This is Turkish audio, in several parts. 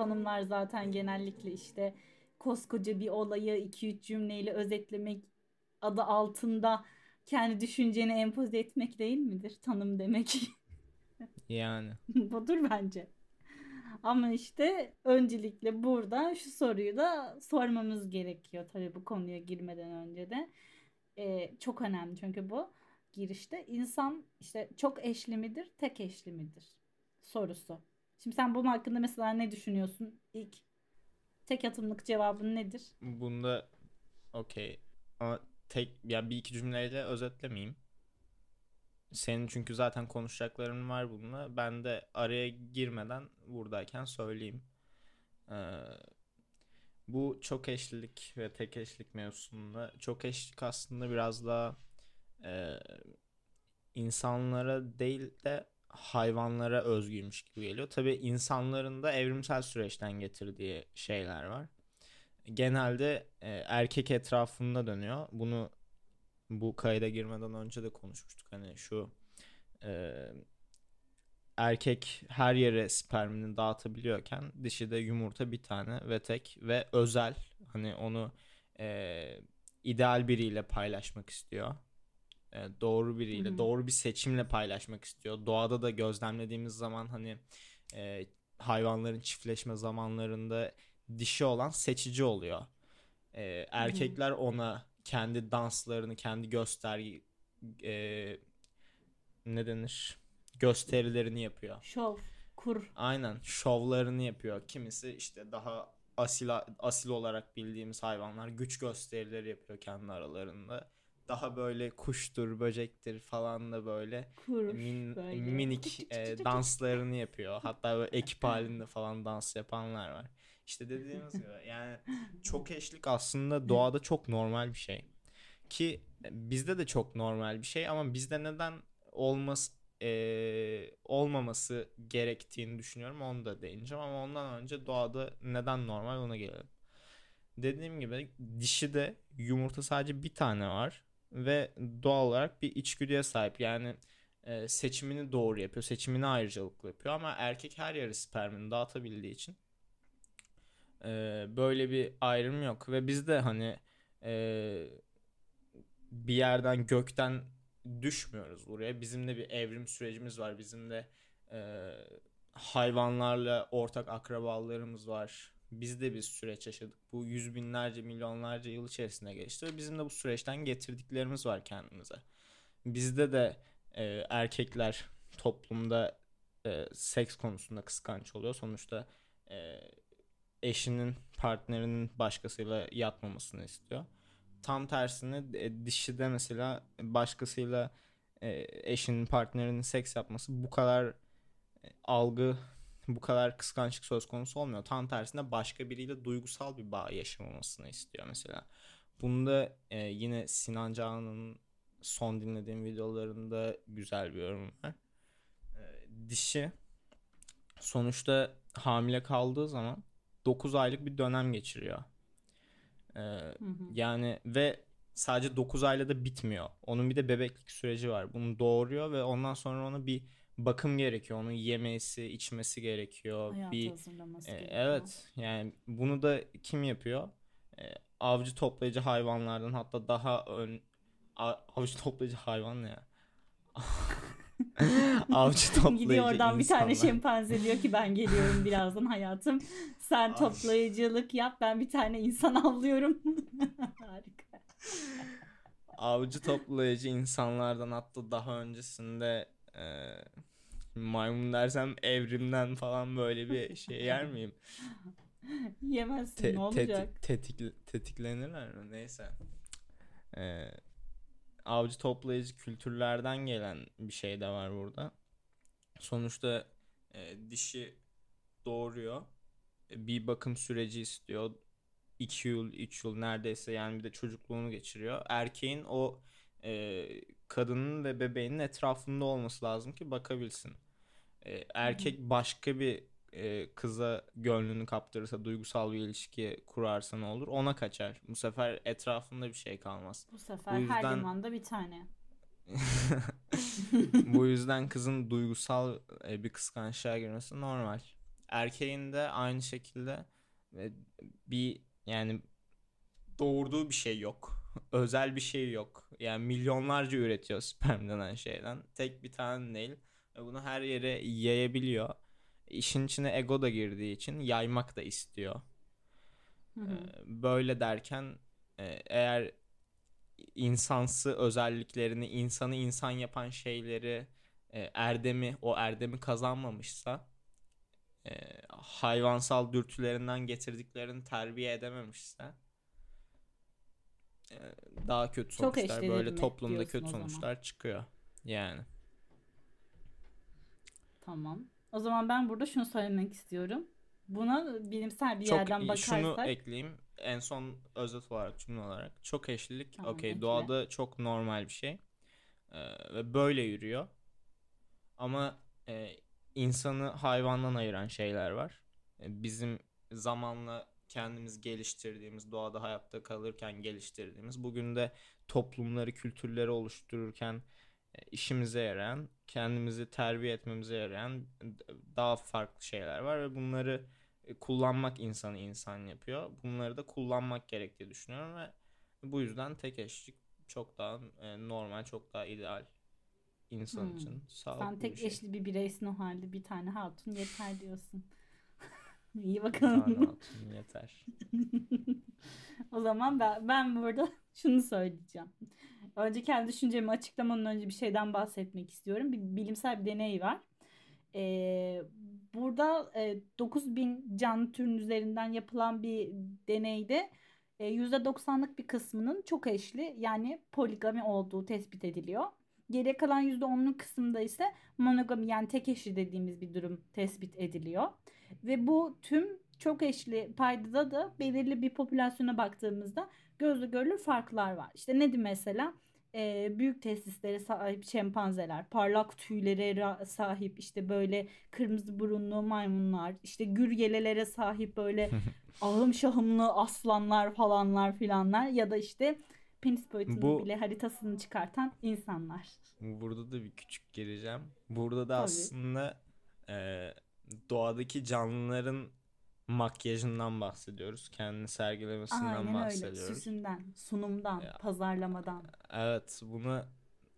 Tanımlar zaten genellikle işte koskoca bir olayı 2-3 cümleyle özetlemek adı altında kendi düşünceni empoze etmek değil midir? Tanım demek. Yani. Budur bence. Ama işte öncelikle burada şu soruyu da sormamız gerekiyor tabii bu konuya girmeden önce de. Ee, çok önemli çünkü bu girişte insan işte çok eşli midir, tek eşli midir sorusu. Şimdi sen bunun hakkında mesela ne düşünüyorsun? İlk tek atımlık cevabın nedir? Bunda okey. Ama tek ya bir iki cümleyle özetlemeyeyim. Senin çünkü zaten konuşacakların var bununla. Ben de araya girmeden buradayken söyleyeyim. Ee, bu çok eşlilik ve tek eşlik mevzusunda çok eşlik aslında biraz daha e, insanlara değil de hayvanlara özgüymüş gibi geliyor. Tabii insanların da evrimsel süreçten getirdiği şeyler var. Genelde e, erkek etrafında dönüyor. Bunu bu kayda girmeden önce de konuşmuştuk. Hani şu e, erkek her yere spermini dağıtabiliyorken dişi de yumurta bir tane ve tek ve özel. Hani onu e, ideal biriyle paylaşmak istiyor. E, doğru biriyle, doğru bir seçimle paylaşmak istiyor. Doğada da gözlemlediğimiz zaman hani e, hayvanların çiftleşme zamanlarında dişi olan seçici oluyor. E, erkekler ona kendi danslarını, kendi göstergi e, ne denir? Gösterilerini yapıyor. Şov, kur. Aynen şovlarını yapıyor. Kimisi işte daha asil asil olarak bildiğimiz hayvanlar güç gösterileri yapıyor kendi aralarında. Daha böyle kuştur, böcektir falan da böyle Kur min- böyle. minik e, danslarını yapıyor. Hatta böyle ekip halinde falan dans yapanlar var. İşte dediğimiz gibi yani çok eşlik aslında doğada çok normal bir şey. Ki bizde de çok normal bir şey ama bizde neden olması e, olmaması gerektiğini düşünüyorum. Onu da değineceğim ama ondan önce doğada neden normal ona gelelim. Dediğim gibi dişi de yumurta sadece bir tane var ve doğal olarak bir içgüdüye sahip. Yani e, seçimini doğru yapıyor. Seçimini ayrıcalıklı yapıyor ama erkek her yere spermini dağıtabildiği için e, böyle bir ayrım yok ve biz de hani e, bir yerden gökten düşmüyoruz buraya. Bizim de bir evrim sürecimiz var. Bizim de e, hayvanlarla ortak akrabalarımız var. Biz de bir süreç yaşadık. Bu yüz binlerce, milyonlarca yıl içerisinde geçti ve bizim de bu süreçten getirdiklerimiz var kendimize. Bizde de e, erkekler toplumda e, seks konusunda kıskanç oluyor. Sonuçta e, eşinin, partnerinin başkasıyla yatmamasını istiyor. Tam tersine e, dişi de mesela başkasıyla e, eşinin, partnerinin seks yapması bu kadar e, algı, bu kadar kıskançlık söz konusu olmuyor. Tam tersine başka biriyle duygusal bir bağ yaşamamasını istiyor mesela. Bunda e, yine Sinan Canan'ın son dinlediğim videolarında güzel bir yorum var. E, dişi sonuçta hamile kaldığı zaman 9 aylık bir dönem geçiriyor. Ee, Hı hı. yani ve sadece 9 ayla da bitmiyor. Onun bir de bebeklik süreci var. Bunu doğuruyor ve ondan sonra ona bir bakım gerekiyor. Onun yemesi, içmesi gerekiyor. Hayata bir hazırlaması e, gerekiyor. evet yani bunu da kim yapıyor? E, avcı toplayıcı hayvanlardan hatta daha ön A- avcı toplayıcı hayvan ne ya? avcı toplayıcı Gidiyor oradan bir tane insanlar. şempanze diyor ki ben geliyorum birazdan hayatım. Sen Ay. toplayıcılık yap ben bir tane insan avlıyorum. Harika. avcı toplayıcı insanlardan hatta daha öncesinde e, maymun dersem evrimden falan böyle bir şey yer miyim? Yemezsin Te- ne olacak? tetik- tetik- tetiklenirler mi? Neyse. E, avcı toplayıcı kültürlerden gelen bir şey de var burada. Sonuçta e, dişi doğuruyor. E, Bir bakım süreci istiyor. 2 yıl, 3 yıl neredeyse yani bir de çocukluğunu geçiriyor. Erkeğin o e, kadının ve bebeğinin etrafında olması lazım ki bakabilsin. E, erkek başka bir e, kıza gönlünü kaptırırsa, duygusal bir ilişki kurarsa ne olur? Ona kaçar. Bu sefer etrafında bir şey kalmaz. Bu sefer Bu her yüzden- limanda bir tane. Bu yüzden kızın duygusal e, bir kıskançlığa girmesi normal. Erkeğin de aynı şekilde e, bir yani doğurduğu bir şey yok. Özel bir şey yok. Yani milyonlarca üretiyor sperm denen şeyden. Tek bir tane değil. Bunu her yere yayabiliyor. İşin içine ego da girdiği için yaymak da istiyor. Hı hı. Ee, Böyle derken e, eğer insansı özelliklerini, insanı insan yapan şeyleri, e, erdemi, o erdemi kazanmamışsa, e, hayvansal dürtülerinden getirdiklerini terbiye edememişse, daha kötü sonuçlar, böyle toplumda kötü sonuçlar çıkıyor. Yani. Tamam. O zaman ben burada şunu söylemek istiyorum. Buna bilimsel bir Çok yerden iyi- şunu bakarsak ekleyeyim. En son özet olarak cümle olarak. Çok eşlilik Tamam, okey doğada çok normal bir şey. Ee, ve böyle yürüyor. Ama e, insanı hayvandan ayıran şeyler var. E, bizim zamanla kendimiz geliştirdiğimiz, doğada hayatta kalırken geliştirdiğimiz, bugün de toplumları, kültürleri oluştururken e, işimize yarayan, kendimizi terbiye etmemize yarayan daha farklı şeyler var ve bunları e, kullanmak insanı insan yapıyor. Bunları da kullanmak gerektiği düşünüyorum ve bu yüzden tek eşlik çok daha e, normal, çok daha ideal insan Hmm. için sağlıklı sen bir tek şey. eşli bir bireysin o halde bir tane hatun yeter diyorsun. İyi Bir tane bakalım. hatun yeter. O zaman ben, ben burada şunu söyleyeceğim. Önce kendi düşüncemi açıklamadan önce bir şeyden bahsetmek istiyorum. Bir bilimsel bir deney var. Ee, burada e, 9000 canlı türün üzerinden yapılan bir deneyde e, %90'lık bir kısmının çok eşli yani poligami olduğu tespit ediliyor. Geriye kalan %10'luk kısımda ise monogami yani tek eşli dediğimiz bir durum tespit ediliyor. Ve bu tüm çok eşli paydada da belirli bir popülasyona baktığımızda gözle görülür farklar var. İşte nedir mesela? Ee, büyük testislere sahip şempanzeler, parlak tüylere sahip işte böyle kırmızı burunlu maymunlar, işte gürgelelere sahip böyle ahım şahımlı aslanlar falanlar filanlar ya da işte penis boyutunun Bu- bile haritasını çıkartan insanlar. Burada da bir küçük gireceğim. Burada da Tabii. aslında e, doğadaki canlıların makyajından bahsediyoruz. Kendini sergilemesinden Aynen öyle. bahsediyoruz. Süsünden, sunumdan, Ya. pazarlamadan. Evet bunu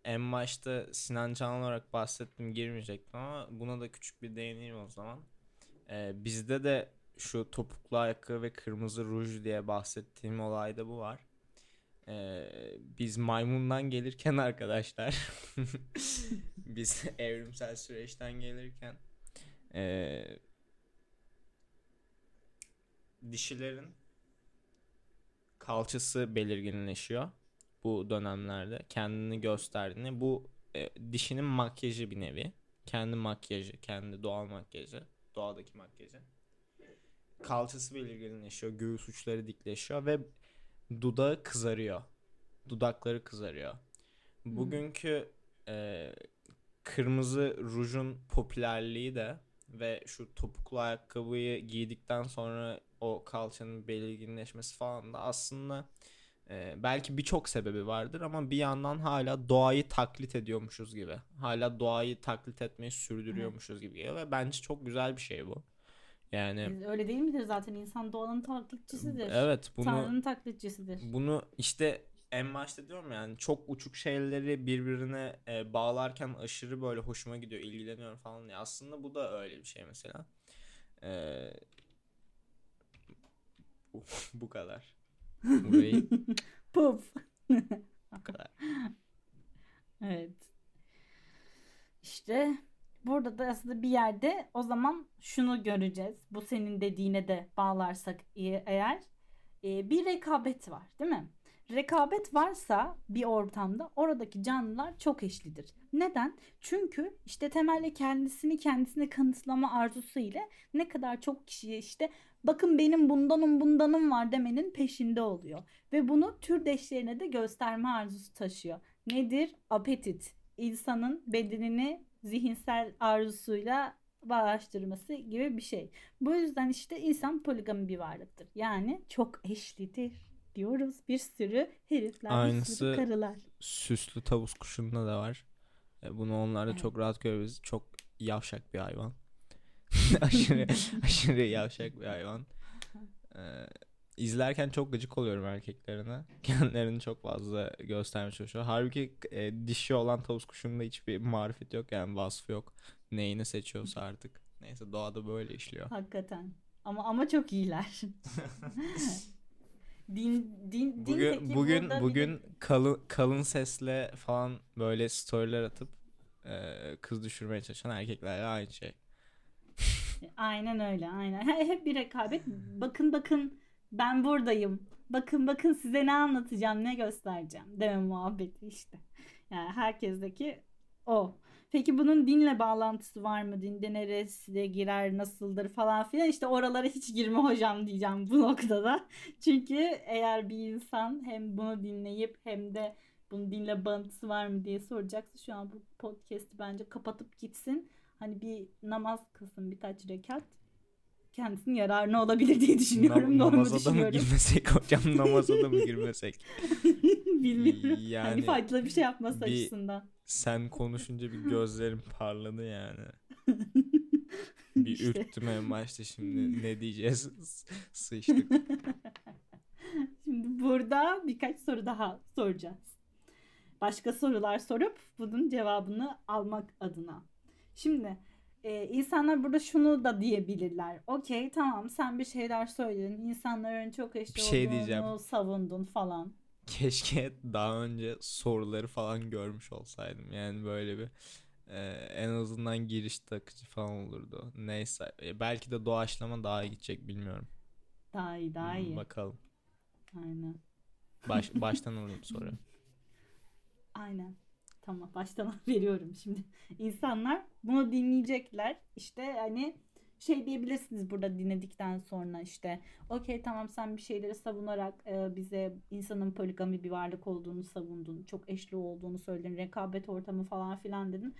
en başta Sinan Can olarak bahsettim girmeyecektim ama buna da küçük bir değineyim o zaman. Ee, bizde de şu topuklu ayakkabı ve kırmızı ruj diye bahsettiğim olayda bu var. Ee, biz maymundan gelirken arkadaşlar biz evrimsel süreçten gelirken ee, dişilerin kalçası belirginleşiyor bu dönemlerde. Kendini gösterdiğini bu e, dişinin makyajı bir nevi. Kendi makyajı kendi doğal makyajı doğadaki makyajı. Kalçası belirginleşiyor göğüs uçları dikleşiyor ve dudağı kızarıyor. Dudakları kızarıyor. Bugünkü e, kırmızı rujun popülerliği de ve şu topuklu ayakkabıyı giydikten sonra o kalçanın belirginleşmesi falan da aslında e, belki birçok sebebi vardır ama bir yandan hala doğayı taklit ediyormuşuz gibi. Hala doğayı taklit etmeyi sürdürüyormuşuz gibi geliyor ve bence çok güzel bir şey bu. Yani Öyle değil midir zaten? İnsan doğanın taklitçisidir. evet bunu Tanrı'nın taklitçisidir. bunu işte en başta diyorum yani çok uçuk şeyleri birbirine e, bağlarken aşırı böyle hoşuma gidiyor, ilgileniyorum falan diye. Aslında bu da öyle bir şey mesela. E, bu, kadar. Burayı Puf. bu kadar. Evet. İşte burada da aslında bir yerde o zaman şunu göreceğiz. Bu senin dediğine de bağlarsak eğer e, bir rekabet var, değil mi? Rekabet varsa bir ortamda oradaki canlılar çok eşlidir. Neden? Çünkü işte temelde kendisini kendisine kanıtlama arzusu ile ne kadar çok kişiye işte bakın benim bundanım bundanım var demenin peşinde oluyor. Ve bunu türdeşlerine de gösterme arzusu taşıyor. Nedir? Apetit. İnsanın bedenini zihinsel arzusuyla bağdaştırması gibi bir şey. Bu yüzden işte insan poligami bir varlıktır. Yani çok eşlidir diyoruz. Bir sürü herifler, bir Aynısı sürü karılar. Süslü tavus kuşunda da var. E, Bunu onlarda Evet. çok rahat görürüz. Çok yavşak bir hayvan. aşırı aşırı yavşak bir hayvan. Ee, izlerken çok gıcık oluyorum erkeklerine. Kendilerini çok fazla göstermeye çalışıyor. Halbuki e, dişi olan tavus kuşunda hiçbir marifet yok yani vasfı yok. Neyini seçiyorsa artık. Neyse doğada böyle işliyor. Hakikaten. Ama ama çok iyiler. Din din din Bugün bugün bir bugün kalın kalın sesle falan böyle storyler atıp e, kız düşürmeye çalışan erkeklerle aynı şey. Aynen öyle aynen. He- Hep bir rekabet. Bakın bakın ben buradayım. Bakın bakın size ne anlatacağım ne göstereceğim deme muhabbeti işte. Yani herkesteki o. Peki bunun dinle bağlantısı var mı? Dinde neresi girer, nasıldır falan filan. İşte oralara hiç girme hocam diyeceğim bu noktada. Çünkü eğer bir insan hem bunu dinleyip hem de bunun dinle bağlantısı var mı diye soracaksa şu an bu podcast'i bence kapatıp gitsin. Hani bir namaz kılsın birkaç rekat. Kendisinin yararına olabilir diye düşünüyorum. Mu namaza da mı girmesek hocam namaza da mı girmesek? Bilmiyorum. Yani hani faydalı bir şey yapması bir- açısından. Sen konuşunca bir gözlerim parladı yani. Bir İşte. ürktüm en başta şimdi ne diyeceğiz sıçtık. Şimdi burada birkaç soru daha soracağız. Başka sorular sorup bunun cevabını almak adına. Şimdi e, insanlar burada şunu da diyebilirler. Okey tamam sen bir şeyler söyledin. İnsanların çok eşli Bir şey olduğunu diyeceğim. savundun falan. Keşke daha önce soruları falan görmüş olsaydım. Yani böyle bir e, en azından giriş akıcı falan olurdu. Neyse e, belki de doğaçlama daha iyi gidecek bilmiyorum. Daha iyi daha Hmm, iyi. Bakalım. Aynen. Baş, baştan alayım soruyu. Aynen. Tamam baştan veriyorum şimdi. İnsanlar bunu dinleyecekler. İşte hani şey diyebilirsiniz burada dinledikten sonra işte okey tamam sen bir şeyleri savunarak e, bize insanın poligami bir varlık olduğunu savundun. Çok eşli olduğunu söyledin. Rekabet ortamı falan filan dedin.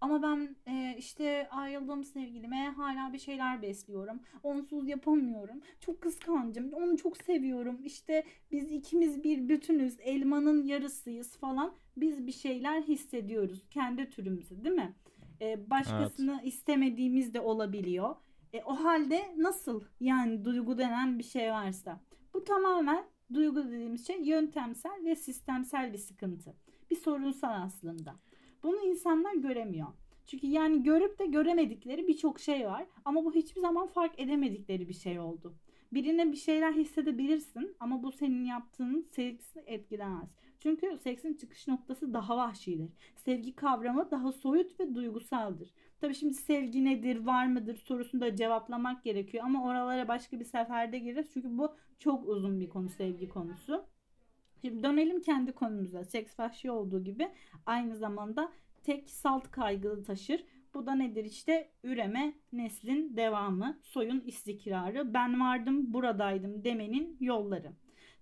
Ama ben e, işte ayrıldığım sevgilime hala bir şeyler besliyorum. Onsuz yapamıyorum. Çok kıskancım. Onu çok seviyorum. İşte biz ikimiz bir bütünüz. Elmanın yarısıyız falan. Biz bir şeyler hissediyoruz. Kendi türümüzü değil mi? Ee, başkasını istemediğimiz de olabiliyor. E, o halde nasıl yani duygu denen bir şey varsa. Bu tamamen duygu dediğimiz şey yöntemsel ve sistemsel bir sıkıntı. Bir sorunsal aslında. Bunu insanlar göremiyor. Çünkü yani görüp de göremedikleri birçok şey var. Ama bu hiçbir zaman fark edemedikleri bir şey oldu. Birine bir şeyler hissedebilirsin ama bu senin yaptığın seksi etkilemez. Çünkü seksin çıkış noktası daha vahşidir. Sevgi kavramı daha soyut ve duygusaldır. Tabii şimdi sevgi nedir, var mıdır sorusunu da cevaplamak gerekiyor ama oralara başka bir seferde gireriz. Çünkü bu çok uzun bir konu sevgi konusu. Şimdi dönelim kendi konumuza. Seks vahşi olduğu gibi aynı zamanda tek salt kaygılı taşır. Bu da nedir işte üreme, neslin devamı, soyun istikrarı, ben vardım buradaydım demenin yolları.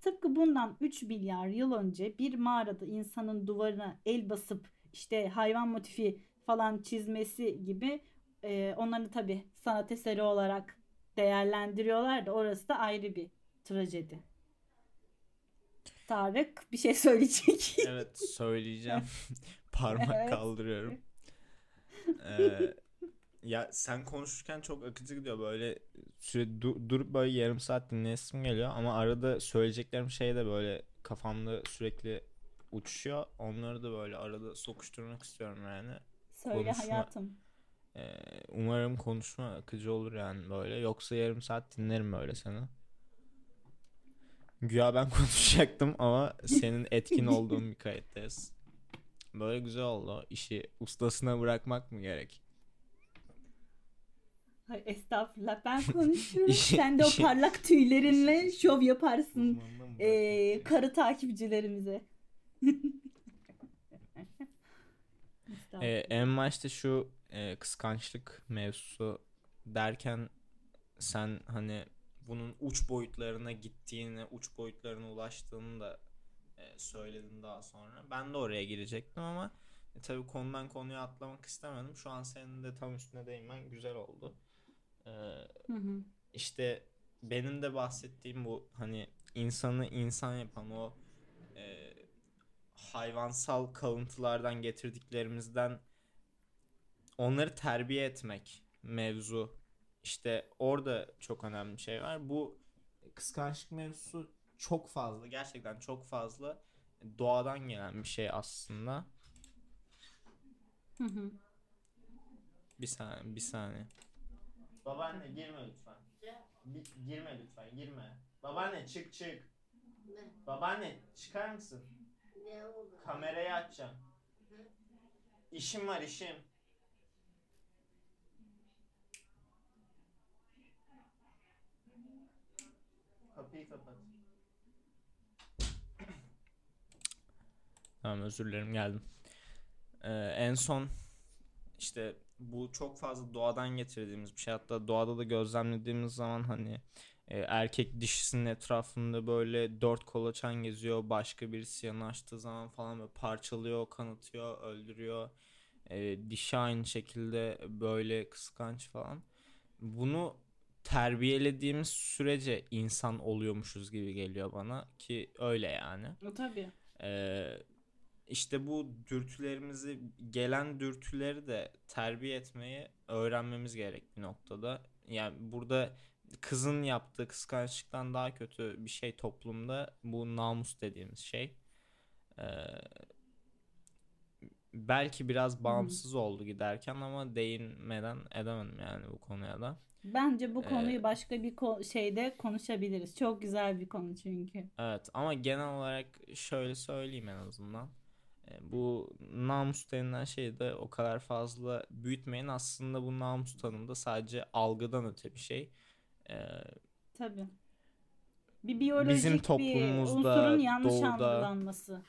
Tıpkı bundan 3 milyar yıl önce bir mağarada insanın duvarına el basıp işte hayvan motifi falan çizmesi gibi e, onları tabi sanat eseri olarak değerlendiriyorlar da orası da ayrı bir trajedi. Tarık bir şey söyleyecek. Evet söyleyeceğim. Parmak Evet. kaldırıyorum. Ee, ya sen konuşurken çok akıcı gidiyor böyle süre du- durup böyle yarım saat dinleyesim geliyor ama arada söyleyeceklerim şey de böyle kafamda sürekli uçuşuyor. Onları da böyle arada sokuşturmak istiyorum yani. Söyle Konuşma- hayatım. Ee, umarım konuşma akıcı olur yani böyle. Yoksa yarım saat dinlerim böyle seni. Güya ben konuşacaktım ama senin etkin olduğun bir kayıttayız. Böyle güzel oldu. İşi ustasına bırakmak mı gerek? Ay, estağfurullah ben konuşurum. İşi- Sen de o parlak tüylerinle şov yaparsın. Ee, karı takipçilerimize. Ee, en başta şu e, kıskançlık mevzusu derken sen hani bunun uç boyutlarına gittiğini, uç boyutlarına ulaştığını da e, söyledin daha sonra. Ben de oraya girecektim ama e, tabii konudan konuya atlamak istemedim. Şu an senin de tam üstüne değinmen güzel oldu. Ee, Hı hı. işte benim de bahsettiğim bu hani insanı insan yapan o e, hayvansal kalıntılardan getirdiklerimizden onları terbiye etmek mevzu işte orada çok önemli bir şey var. Bu kıskançlık mevzusu çok fazla gerçekten çok fazla doğadan gelen bir şey aslında. Hı hı. Bir saniye bir saniye. Babaanne girme lütfen. Bi- girme lütfen girme. Babaanne çık çık. Ne? Babaanne çıkar mısın? Ne oldu? Kamerayı açacağım. İşim var işim. Kapıyı kapat. Tamam özür dilerim geldim. Ee, en son işte bu çok fazla doğadan getirdiğimiz bir şey. Hatta doğada da gözlemlediğimiz zaman hani e, erkek dişisinin etrafında böyle dört kolaçan geziyor. Başka birisi yanaştığı zaman falan böyle parçalıyor, kanatıyor, öldürüyor. E, dişi aynı şekilde böyle kıskanç falan. Bunu terbiyelediğimiz sürece insan oluyormuşuz gibi geliyor bana ki öyle yani. O tabii. Ee, işte bu dürtülerimizi gelen dürtüleri de terbiye etmeyi öğrenmemiz gerek bir noktada. Yani burada kızın yaptığı kıskançlıktan daha kötü bir şey toplumda bu namus dediğimiz şey. Ee, belki biraz bağımsız oldu giderken ama değinmeden edemedim yani bu konuya da. Bence bu Ee, konuyu başka bir ko- şeyde konuşabiliriz. Çok güzel bir konu çünkü. Evet ama genel olarak şöyle söyleyeyim en azından. E, Bu namus denilen şeyi de o kadar fazla büyütmeyin. Aslında bu namus tanımı da sadece algıdan öte bir şey. E, Tabii. Bir biyolojik Bizim bir toplumumuzda, unsurun yanlış doğuda- algılanması.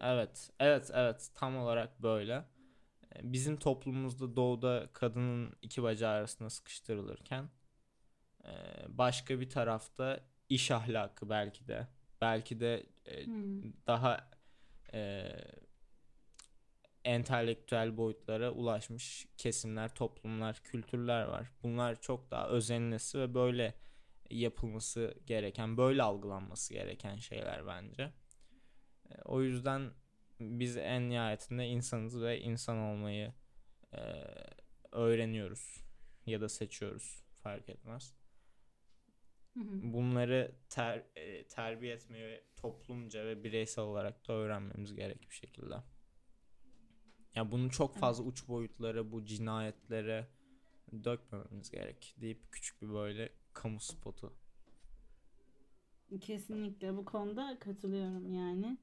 Evet, evet, evet tam olarak böyle. E, Bizim toplumumuzda doğuda kadının iki bacağı arasında sıkıştırılırken e, başka bir tarafta iş ahlakı belki de belki de Hmm. daha e, entelektüel boyutlara ulaşmış kesimler, toplumlar, kültürler var. Bunlar çok daha özenilmesi ve böyle yapılması gereken, böyle algılanması gereken şeyler bence. E, o yüzden biz en nihayetinde insanız ve insan olmayı e, öğreniyoruz ya da seçiyoruz fark etmez. Hı hı. Bunları ter, e, terbiye etmeyi toplumca ve bireysel olarak da öğrenmemiz gerek bir şekilde. Ya bunu çok fazla uç boyutlara, bu cinayetlere dökmememiz gerek deyip küçük bir böyle kamu spotu. Kesinlikle bu konuda katılıyorum yani.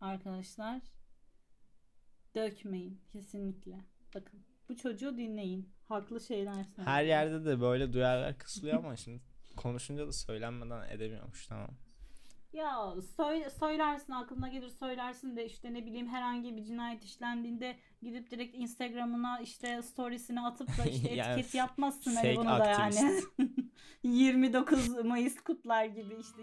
Arkadaşlar dökmeyin kesinlikle. Bakın bu çocuğu dinleyin. Haklı şeyler söylüyor. Her yerde de böyle duyarlar kısılıyor ama şimdi konuşunca da söylenmeden edemiyormuş tamam. Ya söyle, söylersin aklına gelir söylersin de işte ne bileyim herhangi bir cinayet işlendiğinde gidip direkt Instagram'ına işte storiesine atıp da işte Yani etiket yapmazsın hani bunu da yani. aktivist. 29 Mayıs kutlar gibi işte